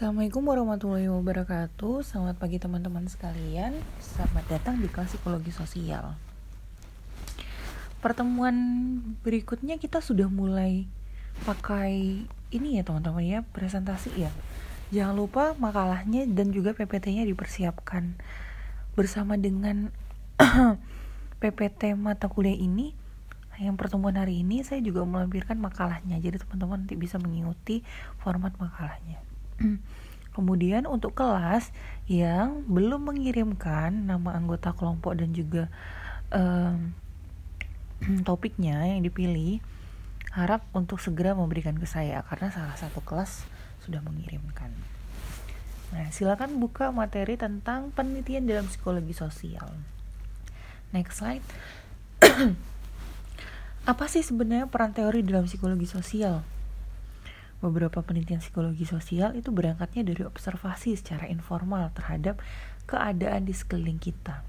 Assalamualaikum warahmatullahi wabarakatuh. Selamat pagi teman-teman sekalian. Selamat datang di kelas psikologi sosial. Pertemuan berikutnya kita sudah mulai pakai ini ya teman-teman ya Presentasi ya. Jangan lupa makalahnya dan juga PPT-nya dipersiapkan. Bersama dengan PPT mata kuliah ini yang pertemuan hari ini saya juga melampirkan makalahnya. Jadi teman-teman nanti bisa mengikuti format makalahnya Kemudian untuk kelas yang belum mengirimkan nama anggota kelompok dan juga um, topiknya yang dipilih, harap untuk segera memberikan ke saya karena salah satu kelas sudah mengirimkan. Nah, silakan buka materi tentang penelitian dalam psikologi sosial. Next slide. Apa sih sebenarnya peran teori dalam psikologi sosial? Beberapa penelitian psikologi sosial itu berangkatnya dari observasi secara informal terhadap keadaan di sekeliling kita.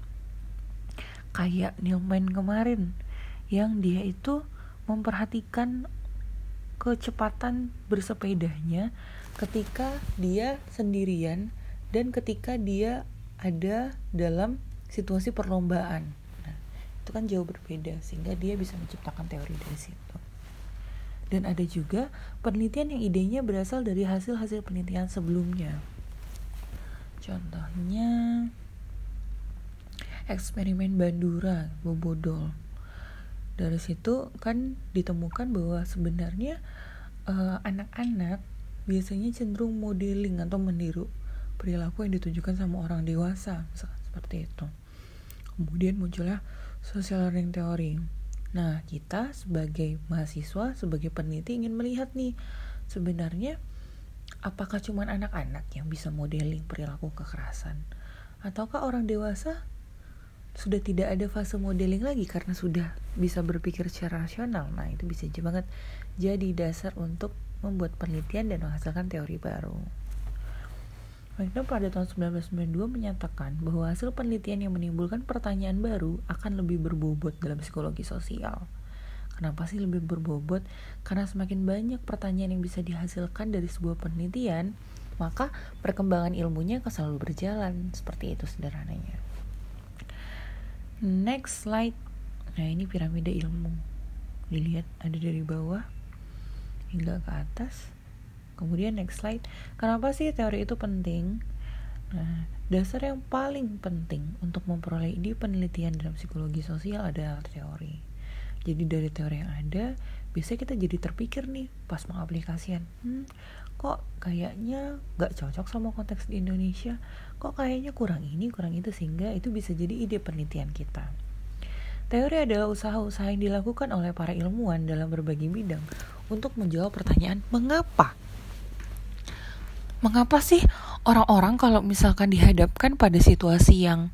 Kayak Newman kemarin yang dia itu memperhatikan kecepatan bersepedanya ketika dia sendirian dan ketika dia ada dalam situasi perlombaan. Nah, itu kan jauh berbeda sehingga dia bisa menciptakan teori dari situ. Dan ada juga penelitian yang idenya berasal dari hasil-hasil penelitian sebelumnya. Contohnya eksperimen Bandura Bobodol. Dari situ kan ditemukan bahwa sebenarnya eh, anak-anak biasanya cenderung modeling atau meniru perilaku yang ditunjukkan sama orang dewasa, seperti itu. Kemudian muncullah social learning theory Nah, kita sebagai mahasiswa, sebagai peneliti ingin melihat nih, sebenarnya apakah cuma anak-anak yang bisa modeling perilaku kekerasan? Ataukah orang dewasa sudah tidak ada fase modeling lagi karena sudah bisa berpikir secara rasional? Nah, itu bisa banget jadi dasar untuk membuat penelitian dan menghasilkan teori baru. Pada tahun 1992 menyatakan bahwa hasil penelitian yang menimbulkan pertanyaan baru akan lebih berbobot dalam psikologi sosial. Kenapa sih lebih berbobot? Karena semakin banyak pertanyaan yang bisa dihasilkan dari sebuah penelitian, maka perkembangan ilmunya akan selalu berjalan. Seperti itu sederhananya. Next slide. Nah, ini piramida ilmu. Dilihat ada dari bawah hingga ke atas. Kemudian next slide, kenapa sih teori itu penting? Nah, dasar yang paling penting untuk memperoleh ide penelitian dalam psikologi sosial adalah teori. Jadi dari teori yang ada, biasanya kita jadi terpikir nih pas mengaplikasikan, hmm, kok kayaknya gak cocok sama konteks di Indonesia, kok kayaknya kurang ini, kurang itu, sehingga itu bisa jadi ide penelitian kita. Teori adalah usaha-usaha yang dilakukan oleh para ilmuwan dalam berbagai bidang untuk menjawab pertanyaan mengapa mengapa sih orang-orang kalau misalkan dihadapkan pada situasi yang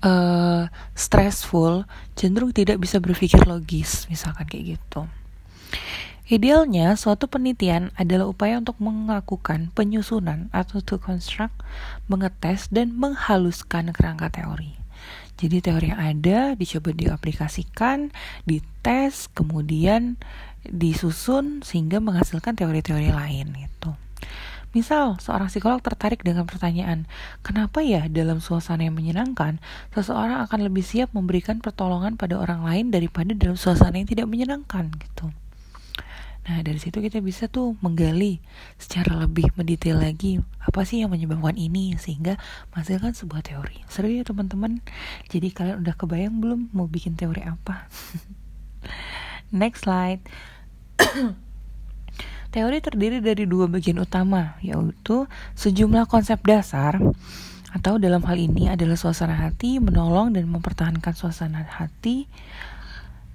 uh, stressful cenderung tidak bisa berpikir logis misalkan kayak gitu Idealnya, suatu penelitian adalah upaya untuk melakukan penyusunan atau to construct, mengetes, dan menghaluskan kerangka teori. Jadi teori yang ada dicoba diaplikasikan, dites, kemudian disusun sehingga menghasilkan teori-teori lain itu. Misal, seorang psikolog tertarik dengan pertanyaan, kenapa ya dalam suasana yang menyenangkan, seseorang akan lebih siap memberikan pertolongan pada orang lain daripada dalam suasana yang tidak menyenangkan gitu. Nah, dari situ kita bisa tuh menggali secara lebih mendetail lagi apa sih yang menyebabkan ini sehingga menghasilkan sebuah teori. Seru ya teman-teman. Jadi kalian udah kebayang belum mau bikin teori apa? Next slide. Teori terdiri dari dua bagian utama, yaitu sejumlah konsep dasar atau dalam hal ini adalah suasana hati, menolong dan mempertahankan suasana hati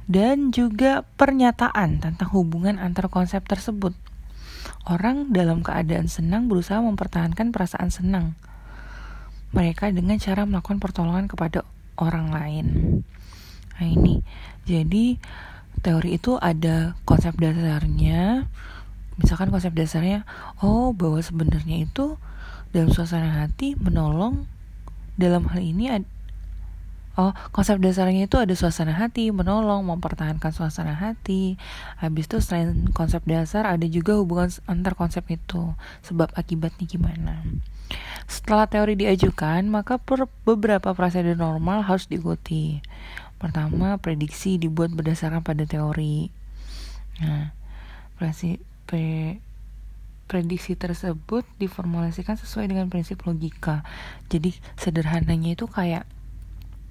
dan juga pernyataan tentang hubungan antar konsep tersebut. Orang dalam keadaan senang berusaha mempertahankan perasaan senang mereka dengan cara melakukan pertolongan kepada orang lain. Nah, ini jadi teori itu ada konsep dasarnya, misalkan konsep dasarnya oh bahwa sebenarnya itu dalam suasana hati menolong dalam hal ini Oh, konsep dasarnya itu ada suasana hati, menolong, mempertahankan suasana hati. Habis itu selain konsep dasar ada juga hubungan antar konsep itu. Sebab akibatnya gimana. Setelah teori diajukan, maka per beberapa prosedur normal harus diikuti. Pertama, prediksi dibuat berdasarkan pada teori. Nah, pre, prediksi tersebut diformulasikan sesuai dengan prinsip logika. Jadi sederhananya itu kayak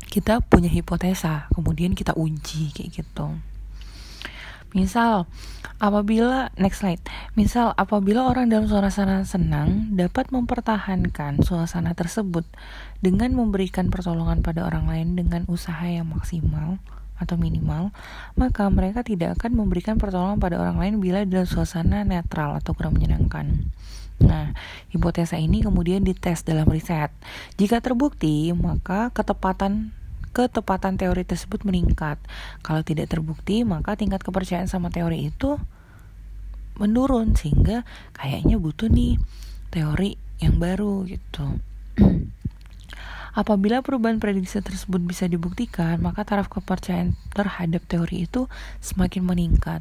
kita punya hipotesa, kemudian kita uji kayak gitu. Misal, apabila next slide, misal apabila orang dalam suasana senang dapat mempertahankan suasana tersebut dengan memberikan pertolongan pada orang lain dengan usaha yang maksimal atau minimal, maka mereka tidak akan memberikan pertolongan pada orang lain bila dalam suasana netral atau kurang menyenangkan. Nah, hipotesa ini kemudian dites dalam riset. Jika terbukti, maka ketepatan ketepatan teori tersebut meningkat. Kalau tidak terbukti, maka tingkat kepercayaan sama teori itu menurun sehingga kayaknya butuh nih teori yang baru gitu. Apabila perubahan prediksi tersebut bisa dibuktikan, maka taraf kepercayaan terhadap teori itu semakin meningkat.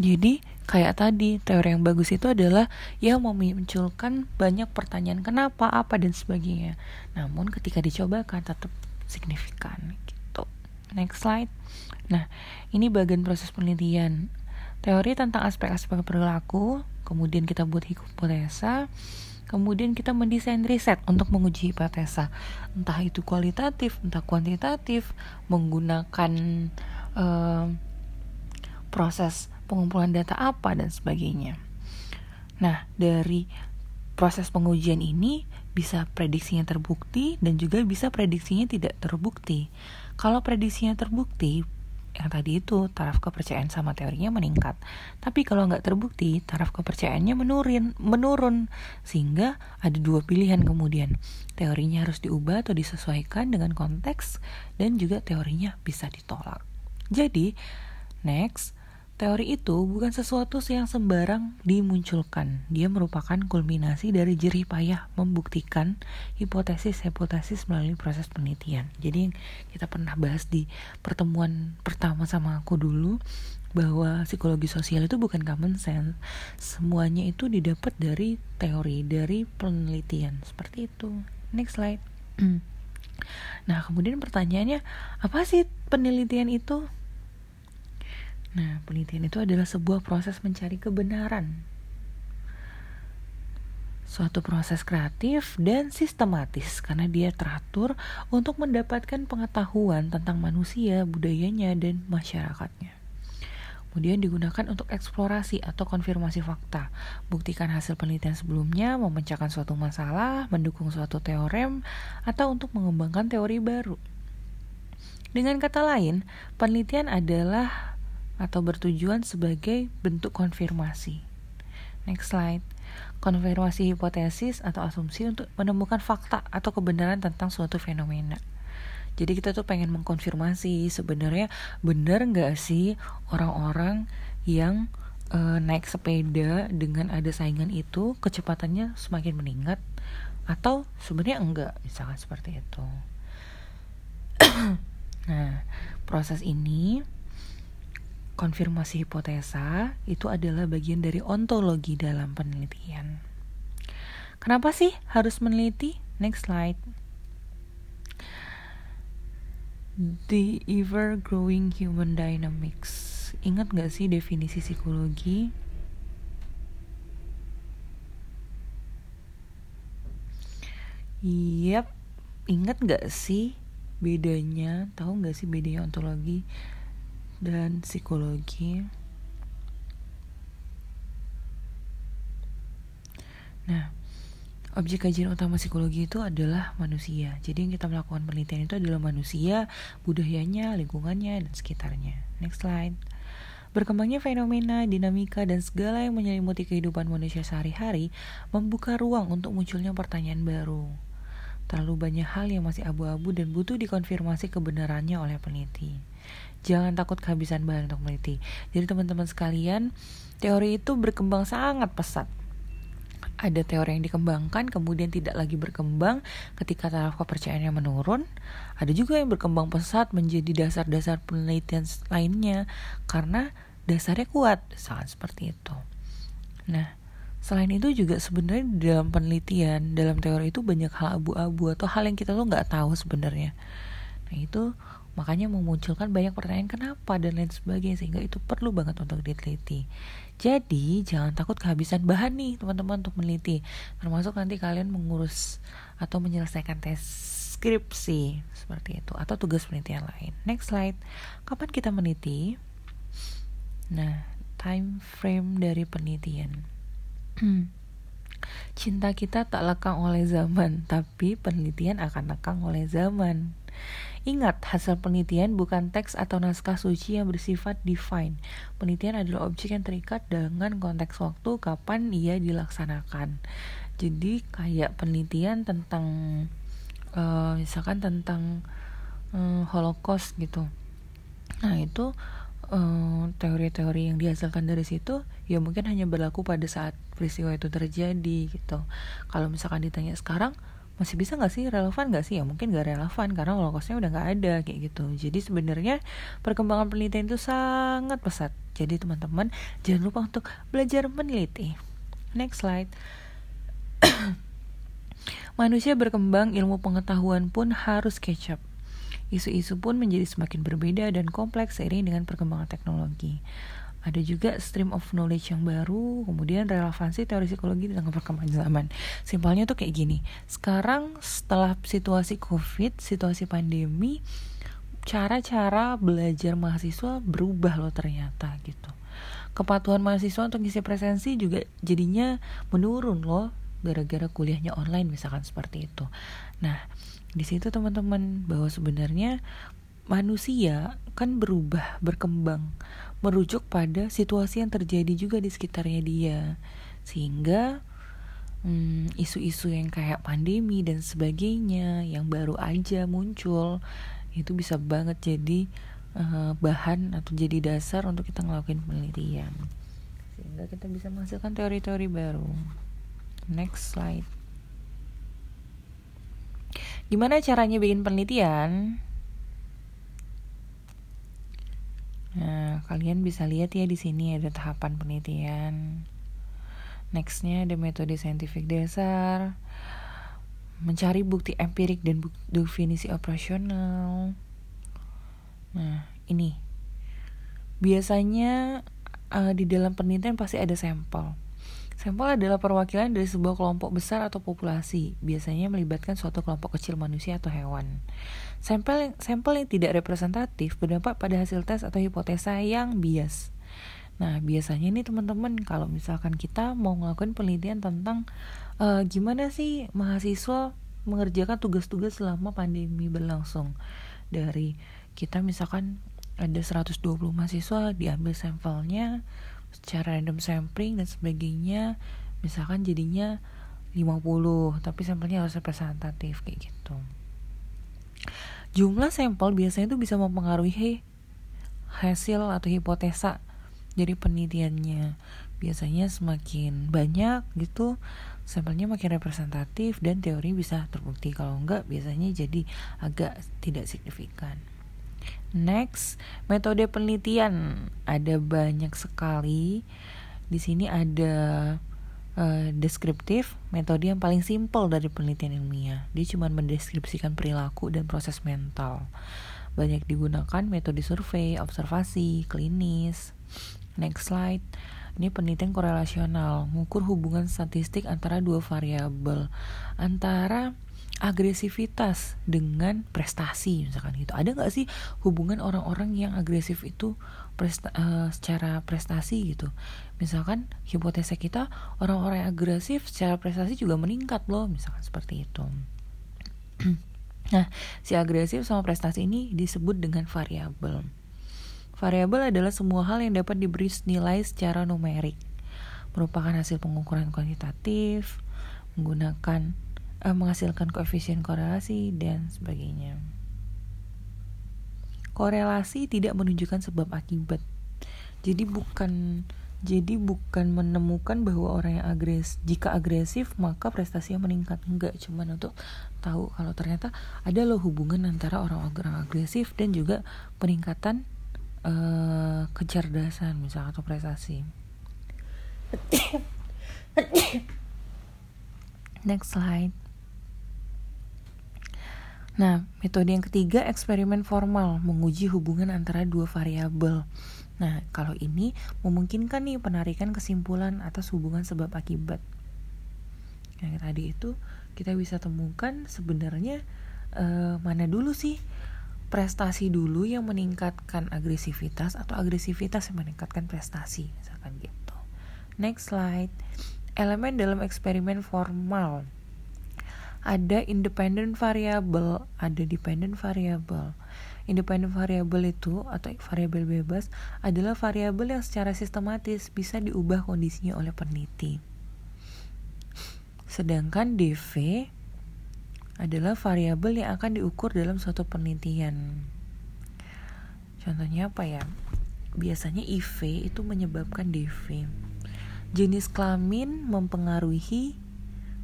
Jadi, kayak tadi, teori yang bagus itu adalah yang memunculkan banyak pertanyaan kenapa, apa, dan sebagainya. Namun, ketika dicobakan, tetap signifikan gitu. Next slide. Nah, ini bagian proses penelitian. Teori tentang aspek-aspek perilaku, kemudian kita buat hipotesa, kemudian kita mendesain riset untuk menguji hipotesa. Entah itu kualitatif, entah kuantitatif, menggunakan uh, proses pengumpulan data apa dan sebagainya. Nah, dari proses pengujian ini bisa prediksinya terbukti dan juga bisa prediksinya tidak terbukti. Kalau prediksinya terbukti, yang tadi itu taraf kepercayaan sama teorinya meningkat. Tapi kalau nggak terbukti, taraf kepercayaannya menurun, menurun. Sehingga ada dua pilihan kemudian. Teorinya harus diubah atau disesuaikan dengan konteks dan juga teorinya bisa ditolak. Jadi, next, Teori itu bukan sesuatu yang sembarang dimunculkan. Dia merupakan kulminasi dari jerih payah membuktikan hipotesis-hipotesis melalui proses penelitian. Jadi kita pernah bahas di pertemuan pertama sama aku dulu bahwa psikologi sosial itu bukan common sense. Semuanya itu didapat dari teori, dari penelitian. Seperti itu. Next slide. Nah, kemudian pertanyaannya, apa sih penelitian itu? Nah, penelitian itu adalah sebuah proses mencari kebenaran. Suatu proses kreatif dan sistematis karena dia teratur untuk mendapatkan pengetahuan tentang manusia, budayanya, dan masyarakatnya. Kemudian digunakan untuk eksplorasi atau konfirmasi fakta, buktikan hasil penelitian sebelumnya, memecahkan suatu masalah, mendukung suatu teorem, atau untuk mengembangkan teori baru. Dengan kata lain, penelitian adalah atau bertujuan sebagai bentuk konfirmasi. Next slide. Konfirmasi hipotesis atau asumsi untuk menemukan fakta atau kebenaran tentang suatu fenomena. Jadi kita tuh pengen mengkonfirmasi sebenarnya benar nggak sih orang-orang yang e, naik sepeda dengan ada saingan itu kecepatannya semakin meningkat atau sebenarnya enggak misalkan seperti itu. nah, proses ini konfirmasi hipotesa itu adalah bagian dari ontologi dalam penelitian. Kenapa sih harus meneliti? Next slide. The ever growing human dynamics. Ingat gak sih definisi psikologi? Yap, ingat gak sih bedanya? Tahu gak sih bedanya ontologi dan psikologi. Nah, objek kajian utama psikologi itu adalah manusia. Jadi yang kita melakukan penelitian itu adalah manusia, budayanya, lingkungannya, dan sekitarnya. Next slide. Berkembangnya fenomena, dinamika, dan segala yang menyelimuti kehidupan manusia sehari-hari membuka ruang untuk munculnya pertanyaan baru. Terlalu banyak hal yang masih abu-abu dan butuh dikonfirmasi kebenarannya oleh peneliti. Jangan takut kehabisan bahan untuk meneliti. Jadi teman-teman sekalian, teori itu berkembang sangat pesat. ada teori yang dikembangkan kemudian tidak lagi berkembang ketika taraf kepercayaannya menurun ada juga yang berkembang pesat menjadi dasar-dasar penelitian lainnya karena dasarnya kuat sangat seperti itu nah selain itu juga sebenarnya dalam penelitian dalam teori itu banyak hal abu-abu atau hal yang kita tuh nggak tahu sebenarnya nah itu makanya memunculkan banyak pertanyaan kenapa? Dan lain sebagainya sehingga itu perlu banget untuk diteliti. Jadi jangan takut kehabisan bahan nih teman-teman untuk meneliti. Termasuk nanti kalian mengurus atau menyelesaikan tes skripsi seperti itu atau tugas penelitian lain. Next slide. Kapan kita meneliti? Nah time frame dari penelitian Cinta kita tak lekang oleh zaman, tapi penelitian akan lekang oleh zaman. Ingat, hasil penelitian bukan teks atau naskah suci yang bersifat define. Penelitian adalah objek yang terikat dengan konteks waktu kapan ia dilaksanakan. Jadi kayak penelitian tentang uh, misalkan tentang uh, Holocaust gitu. Nah, itu eh, teori-teori uh, yang dihasilkan dari situ ya mungkin hanya berlaku pada saat peristiwa itu terjadi gitu. Kalau misalkan ditanya sekarang, masih bisa nggak sih? Relevan nggak sih? Ya mungkin nggak relevan karena holocaustnya udah nggak ada kayak gitu. Jadi sebenarnya perkembangan penelitian itu sangat pesat. Jadi teman-teman jangan lupa untuk belajar meneliti. Next slide. Manusia berkembang ilmu pengetahuan pun harus catch up isu-isu pun menjadi semakin berbeda dan kompleks seiring dengan perkembangan teknologi ada juga stream of knowledge yang baru, kemudian relevansi teori psikologi dengan perkembangan zaman. Simpelnya tuh kayak gini. Sekarang setelah situasi Covid, situasi pandemi, cara-cara belajar mahasiswa berubah loh ternyata gitu. Kepatuhan mahasiswa untuk ngisi presensi juga jadinya menurun loh gara-gara kuliahnya online misalkan seperti itu. Nah, di situ teman-teman bahwa sebenarnya manusia kan berubah, berkembang, merujuk pada situasi yang terjadi juga di sekitarnya dia. Sehingga hmm, isu-isu hmm, yang kayak pandemi dan sebagainya yang baru aja muncul itu bisa banget jadi uh, bahan atau jadi dasar untuk kita ngelakuin penelitian. Sehingga kita bisa menghasilkan teori-teori baru. Next slide. Gimana caranya bikin penelitian? Nah, kalian bisa lihat ya di sini ada tahapan penelitian. Nextnya ada metode saintifik dasar, mencari bukti empirik dan bukti definisi operasional. Nah, ini biasanya uh, di dalam penelitian pasti ada sampel. Sampel adalah perwakilan dari sebuah kelompok besar atau populasi, biasanya melibatkan suatu kelompok kecil manusia atau hewan. Sampel, sampel yang tidak representatif berdampak pada hasil tes atau hipotesa yang bias. Nah, biasanya nih teman-teman kalau misalkan kita mau ngelakuin penelitian tentang uh, gimana sih mahasiswa mengerjakan tugas-tugas selama pandemi berlangsung. Dari kita misalkan ada 120 mahasiswa diambil sampelnya secara random sampling dan sebagainya, misalkan jadinya 50, tapi sampelnya harus representatif kayak gitu. Jumlah sampel biasanya itu bisa mempengaruhi hasil atau hipotesa dari penelitiannya. Biasanya semakin banyak gitu sampelnya makin representatif dan teori bisa terbukti. Kalau enggak biasanya jadi agak tidak signifikan. Next, metode penelitian ada banyak sekali. Di sini ada uh, deskriptif, metode yang paling simpel dari penelitian ilmiah. Dia cuma mendeskripsikan perilaku dan proses mental. Banyak digunakan metode survei, observasi, klinis. Next slide. Ini penelitian korelasional, mengukur hubungan statistik antara dua variabel, antara agresivitas dengan prestasi misalkan gitu ada nggak sih hubungan orang-orang yang agresif itu presta uh, secara prestasi gitu misalkan hipotesa kita orang-orang yang agresif secara prestasi juga meningkat loh misalkan seperti itu nah si agresif sama prestasi ini disebut dengan variabel variabel adalah semua hal yang dapat diberi nilai secara numerik merupakan hasil pengukuran kuantitatif menggunakan uh, menghasilkan koefisien korelasi dan sebagainya. Korelasi tidak menunjukkan sebab akibat. Jadi bukan jadi bukan menemukan bahwa orang yang agres jika agresif maka prestasinya meningkat. Enggak cuman untuk tahu kalau ternyata ada loh hubungan antara orang-orang agresif dan juga peningkatan uh, kecerdasan misalnya atau prestasi. Next slide. Nah, metode yang ketiga eksperimen formal menguji hubungan antara dua variabel. Nah, kalau ini memungkinkan nih penarikan kesimpulan atas hubungan sebab akibat. Yang tadi itu kita bisa temukan sebenarnya eh, mana dulu sih prestasi dulu yang meningkatkan agresivitas atau agresivitas yang meningkatkan prestasi, misalkan gitu. Next slide. Elemen dalam eksperimen formal ada independent variable, ada dependent variable. Independent variable itu atau variabel bebas adalah variabel yang secara sistematis bisa diubah kondisinya oleh peneliti. Sedangkan DV adalah variabel yang akan diukur dalam suatu penelitian. Contohnya apa ya? Biasanya IV itu menyebabkan DV. Jenis kelamin mempengaruhi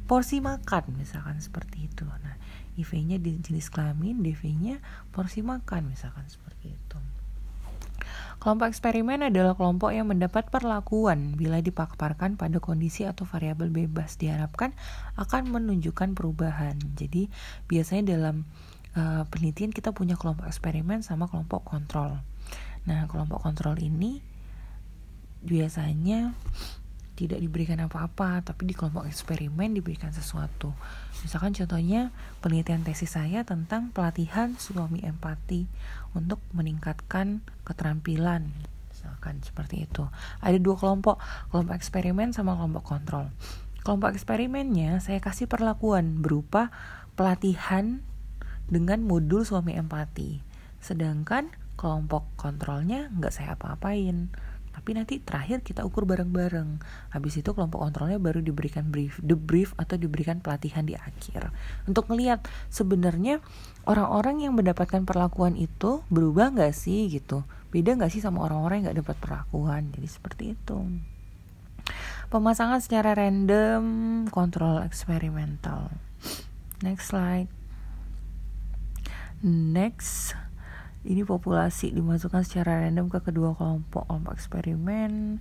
porsi makan misalkan seperti itu nah IV-nya jenis kelamin DV-nya porsi makan misalkan seperti itu Kelompok eksperimen adalah kelompok yang mendapat perlakuan bila dipaparkan pada kondisi atau variabel bebas diharapkan akan menunjukkan perubahan. Jadi biasanya dalam uh, penelitian kita punya kelompok eksperimen sama kelompok kontrol. Nah, kelompok kontrol ini biasanya tidak diberikan apa-apa, tapi di kelompok eksperimen diberikan sesuatu. Misalkan contohnya penelitian tesis saya tentang pelatihan suami empati untuk meningkatkan keterampilan. Misalkan seperti itu. Ada dua kelompok, kelompok eksperimen sama kelompok kontrol. Kelompok eksperimennya saya kasih perlakuan berupa pelatihan dengan modul suami empati. Sedangkan kelompok kontrolnya nggak saya apa-apain tapi nanti terakhir kita ukur bareng-bareng. Habis itu kelompok kontrolnya baru diberikan brief debrief atau diberikan pelatihan di akhir. Untuk melihat sebenarnya orang-orang yang mendapatkan perlakuan itu berubah nggak sih gitu? Beda nggak sih sama orang-orang yang nggak dapat perlakuan? Jadi seperti itu. Pemasangan secara random kontrol eksperimental. Next slide. Next ini populasi dimasukkan secara random ke kedua kelompok kelompok eksperimen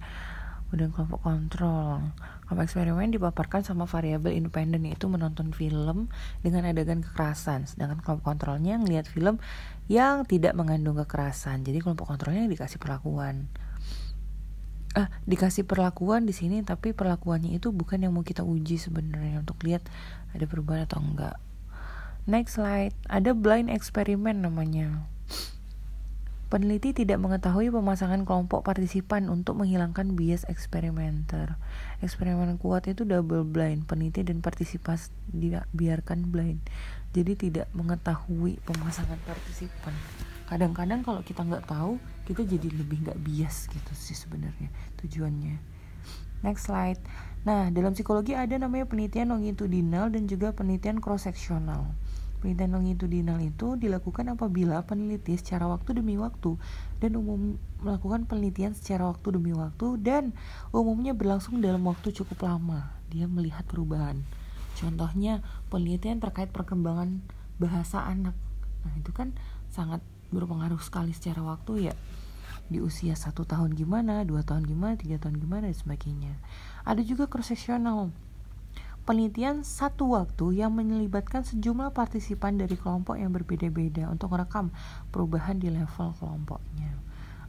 dan kelompok kontrol. Kelompok eksperimen dipaparkan sama variabel independen yaitu menonton film dengan adegan kekerasan. Sedangkan kelompok kontrolnya ngelihat film yang tidak mengandung kekerasan. Jadi kelompok kontrolnya dikasih perlakuan. Ah dikasih perlakuan di sini tapi perlakuannya itu bukan yang mau kita uji sebenarnya untuk lihat ada perubahan atau enggak. Next slide. Ada blind eksperimen namanya Peneliti tidak mengetahui pemasangan kelompok partisipan untuk menghilangkan bias eksperimenter. Eksperimen kuat itu double blind, peneliti dan partisipan dibiarkan blind. Jadi tidak mengetahui pemasangan partisipan. Kadang-kadang kalau kita nggak tahu, kita jadi lebih nggak bias gitu sih sebenarnya tujuannya. Next slide. Nah, dalam psikologi ada namanya penelitian longitudinal dan juga penelitian cross sectional. Penelitian longitudinal itu dilakukan apabila peneliti secara waktu demi waktu dan umum melakukan penelitian secara waktu demi waktu dan umumnya berlangsung dalam waktu cukup lama. Dia melihat perubahan. Contohnya penelitian terkait perkembangan bahasa anak. Nah itu kan sangat berpengaruh sekali secara waktu ya di usia satu tahun gimana, dua tahun gimana, tiga tahun gimana dan sebagainya. Ada juga cross sectional penelitian satu waktu yang menyelibatkan sejumlah partisipan dari kelompok yang berbeda-beda untuk merekam perubahan di level kelompoknya.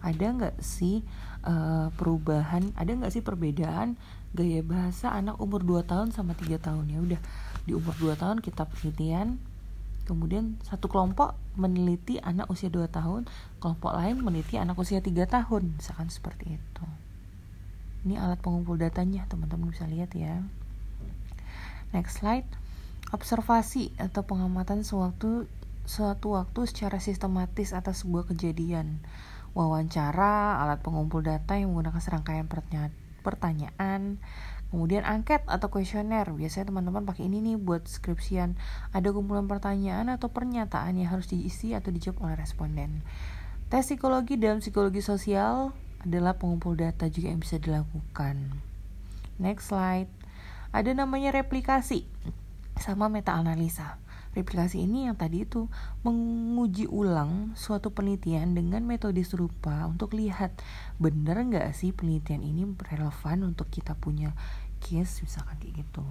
Ada nggak sih uh, perubahan, ada nggak sih perbedaan gaya bahasa anak umur 2 tahun sama 3 tahun? Ya udah di umur 2 tahun kita penelitian kemudian satu kelompok meneliti anak usia 2 tahun kelompok lain meneliti anak usia 3 tahun. Misalkan seperti itu. Ini alat pengumpul datanya teman-teman bisa lihat ya Next slide. Observasi atau pengamatan suatu suatu waktu secara sistematis atas sebuah kejadian. Wawancara, alat pengumpul data yang menggunakan serangkaian pertanyaan, kemudian angket atau kuesioner. Biasanya teman-teman pakai ini nih buat skripsian. Ada kumpulan pertanyaan atau pernyataan yang harus diisi atau dijawab oleh responden. Tes psikologi dalam psikologi sosial adalah pengumpul data juga yang bisa dilakukan. Next slide. Ada namanya replikasi sama meta analisa. Replikasi ini yang tadi itu menguji ulang suatu penelitian dengan metode serupa untuk lihat benar nggak sih penelitian ini relevan untuk kita punya case misalkan kayak gitu.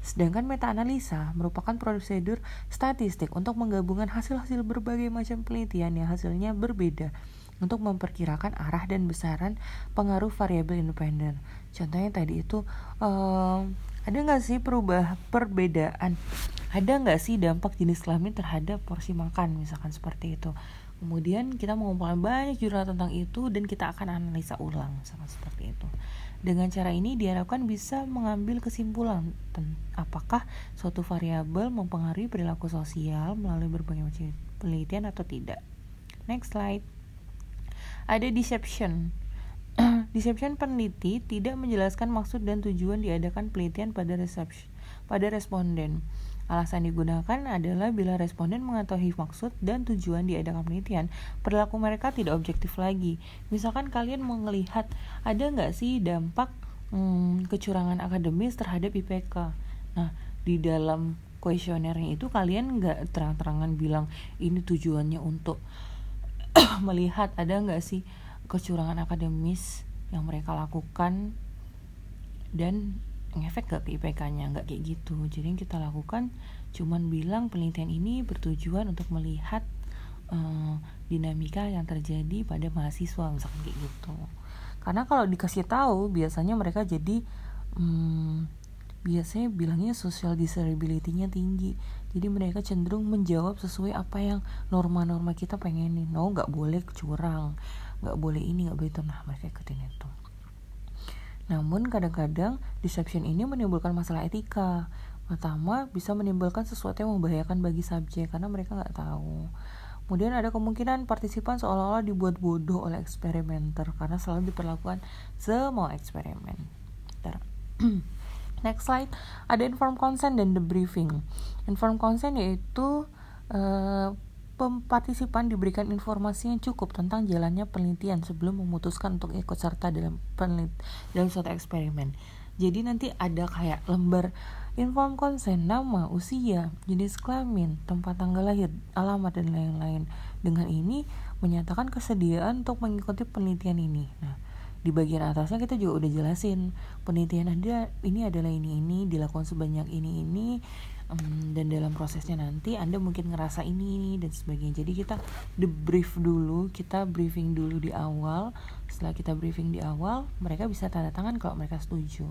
Sedangkan meta analisa merupakan prosedur statistik untuk menggabungkan hasil-hasil berbagai macam penelitian yang hasilnya berbeda untuk memperkirakan arah dan besaran pengaruh variabel independen. Contohnya tadi itu um, ada nggak sih perubah perbedaan? Ada nggak sih dampak jenis kelamin terhadap porsi makan misalkan seperti itu? Kemudian kita mengumpulkan banyak jurnal tentang itu dan kita akan analisa ulang sama seperti itu. Dengan cara ini diharapkan bisa mengambil kesimpulan apakah suatu variabel mempengaruhi perilaku sosial melalui berbagai macam penelitian atau tidak. Next slide. Ada deception Deception peneliti tidak menjelaskan maksud dan tujuan diadakan penelitian pada reception, pada responden. Alasan digunakan adalah bila responden mengetahui maksud dan tujuan diadakan penelitian, perilaku mereka tidak objektif lagi. Misalkan kalian melihat ada nggak sih dampak hmm, kecurangan akademis terhadap IPK. Nah, di dalam kuesionernya itu kalian nggak terang-terangan bilang ini tujuannya untuk melihat ada nggak sih kecurangan akademis yang mereka lakukan dan ngefek gak ke IPK-nya nggak kayak gitu. Jadi yang kita lakukan cuman bilang penelitian ini bertujuan untuk melihat uh, dinamika yang terjadi pada mahasiswa misalkan kayak gitu. Karena kalau dikasih tahu biasanya mereka jadi um, biasanya bilangnya social disability-nya tinggi. Jadi mereka cenderung menjawab sesuai apa yang norma-norma kita pengenin. No nggak boleh curang nggak boleh ini nggak boleh itu. Nah mereka ikutin itu. Namun kadang-kadang deception ini menimbulkan masalah etika. Pertama bisa menimbulkan sesuatu yang membahayakan bagi subjek karena mereka nggak tahu. Kemudian ada kemungkinan partisipan seolah-olah dibuat bodoh oleh eksperimenter karena selalu diperlakukan semua eksperimen. Next slide, ada informed consent dan debriefing. Informed consent yaitu uh, partisipan diberikan informasi yang cukup tentang jalannya penelitian sebelum memutuskan untuk ikut serta dalam penelit dalam suatu eksperimen. Jadi nanti ada kayak lembar inform konsen, nama, usia, jenis kelamin, tempat tanggal lahir, alamat dan lain-lain. Dengan ini menyatakan kesediaan untuk mengikuti penelitian ini. Nah, di bagian atasnya kita juga udah jelasin penelitian ada ini adalah ini ini dilakukan sebanyak ini ini um, dan dalam prosesnya nanti anda mungkin ngerasa ini ini dan sebagainya jadi kita debrief dulu kita briefing dulu di awal setelah kita briefing di awal mereka bisa tanda tangan kalau mereka setuju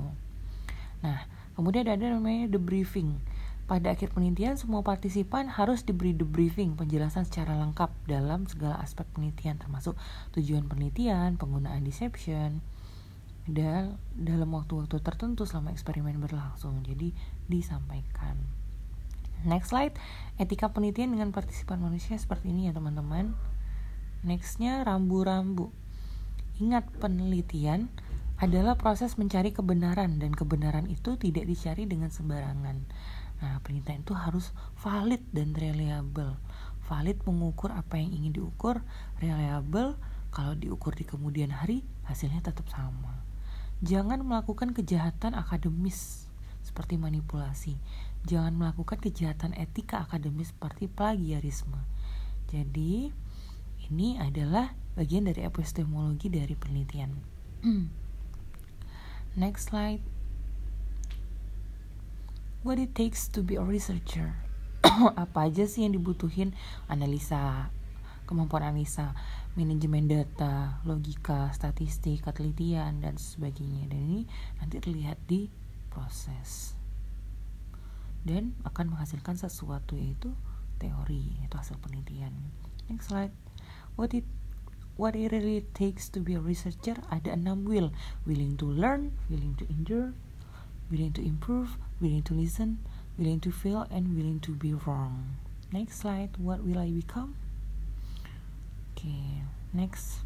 nah kemudian ada namanya debriefing pada akhir penelitian, semua partisipan harus diberi debriefing penjelasan secara lengkap dalam segala aspek penelitian, termasuk tujuan penelitian, penggunaan deception, dan dalam waktu-waktu tertentu selama eksperimen berlangsung. Jadi disampaikan. Next slide, etika penelitian dengan partisipan manusia seperti ini ya teman-teman. Nextnya rambu-rambu. Ingat penelitian adalah proses mencari kebenaran dan kebenaran itu tidak dicari dengan sembarangan. Nah, penelitian itu harus valid dan reliable. Valid mengukur apa yang ingin diukur, reliable kalau diukur di kemudian hari hasilnya tetap sama. Jangan melakukan kejahatan akademis seperti manipulasi jangan melakukan kejahatan etika akademis seperti plagiarisme. Jadi, ini adalah bagian dari epistemologi dari penelitian. Next slide. What it takes to be a researcher. Apa aja sih yang dibutuhin? Analisa, kemampuan analisa, manajemen data, logika, statistik, ketelitian, dan sebagainya. Dan ini nanti terlihat di proses dan akan menghasilkan sesuatu yaitu teori yaitu hasil penelitian. Next slide. What it what it really takes to be a researcher? Ada enam will. Willing to learn willing to endure willing to improve willing to listen willing to fail and willing to be wrong. Next slide. What will I become? Okay next.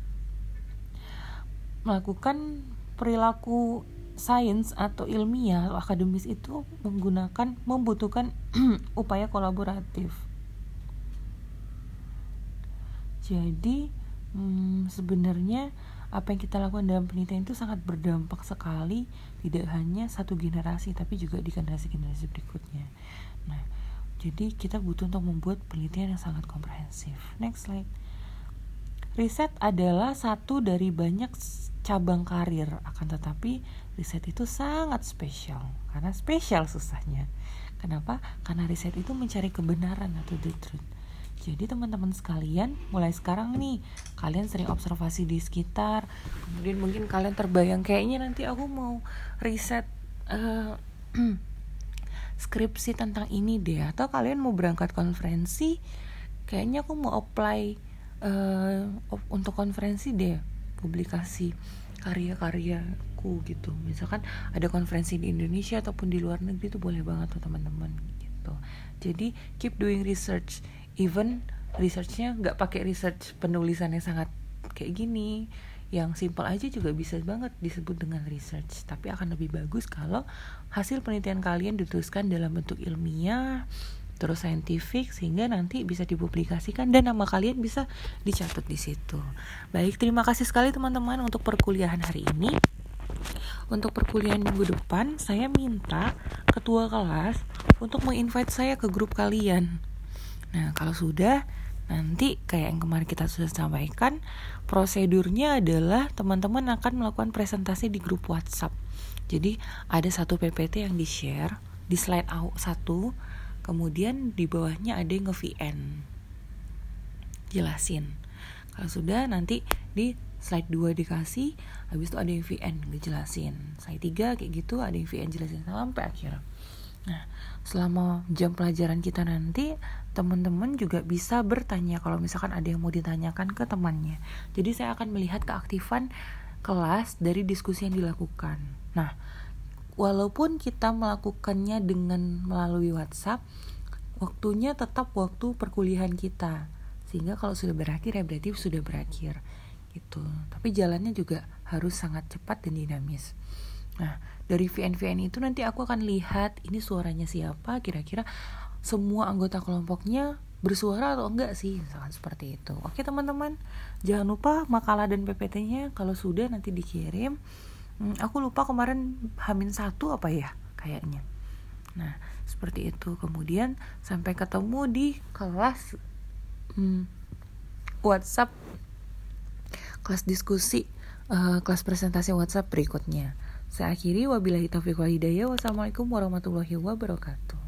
Melakukan perilaku sains atau ilmiah atau akademis itu menggunakan membutuhkan upaya kolaboratif. Jadi hmm, sebenarnya apa yang kita lakukan dalam penelitian itu sangat berdampak sekali tidak hanya satu generasi tapi juga di generasi-generasi berikutnya. Nah jadi kita butuh untuk membuat penelitian yang sangat komprehensif. Next slide. Riset adalah satu dari banyak cabang karir akan tetapi riset itu sangat spesial. Karena spesial susahnya. Kenapa? Karena riset itu mencari kebenaran atau the truth. Jadi teman-teman sekalian, mulai sekarang nih, kalian sering observasi di sekitar, kemudian mungkin kalian terbayang kayaknya nanti aku mau riset uh, skripsi tentang ini deh, atau kalian mau berangkat konferensi, kayaknya aku mau apply uh, untuk konferensi deh, publikasi karya-karyaku gitu. Misalkan ada konferensi di Indonesia ataupun di luar negeri itu boleh banget tuh teman-teman gitu. Jadi keep doing research even researchnya nggak pakai research penulisannya sangat kayak gini yang simple aja juga bisa banget disebut dengan research tapi akan lebih bagus kalau hasil penelitian kalian dituliskan dalam bentuk ilmiah terus saintifik sehingga nanti bisa dipublikasikan dan nama kalian bisa dicatat di situ. Baik, terima kasih sekali teman-teman untuk perkuliahan hari ini. Untuk perkuliahan minggu depan, saya minta ketua kelas untuk menginvite saya ke grup kalian Nah, kalau sudah nanti kayak yang kemarin kita sudah sampaikan, prosedurnya adalah teman-teman akan melakukan presentasi di grup WhatsApp. Jadi ada satu PPT yang di-share di slide satu, kemudian di bawahnya ada yang nge-VN. Jelasin. Kalau sudah nanti di slide 2 dikasih, habis itu ada yang VN dijelasin. Slide 3 kayak gitu ada yang VN jelasin sampai akhir. Nah, selama jam pelajaran kita nanti teman-teman juga bisa bertanya kalau misalkan ada yang mau ditanyakan ke temannya. Jadi saya akan melihat keaktifan kelas dari diskusi yang dilakukan. Nah, walaupun kita melakukannya dengan melalui WhatsApp, waktunya tetap waktu perkuliahan kita. Sehingga kalau sudah berakhir ya berarti sudah berakhir gitu. Tapi jalannya juga harus sangat cepat dan dinamis. Nah, dari VN-VN itu nanti aku akan lihat ini suaranya siapa, kira-kira semua anggota kelompoknya bersuara atau enggak sih misalkan seperti itu oke teman-teman jangan lupa makalah dan PPT-nya kalau sudah nanti dikirim hmm, aku lupa kemarin hamin satu apa ya kayaknya. Nah seperti itu. Kemudian sampai ketemu di kelas hmm, WhatsApp. Kelas diskusi uh, kelas presentasi WhatsApp berikutnya. Saya akhiri. Wabillahi taufiq wal hidayah. Wassalamualaikum warahmatullahi wabarakatuh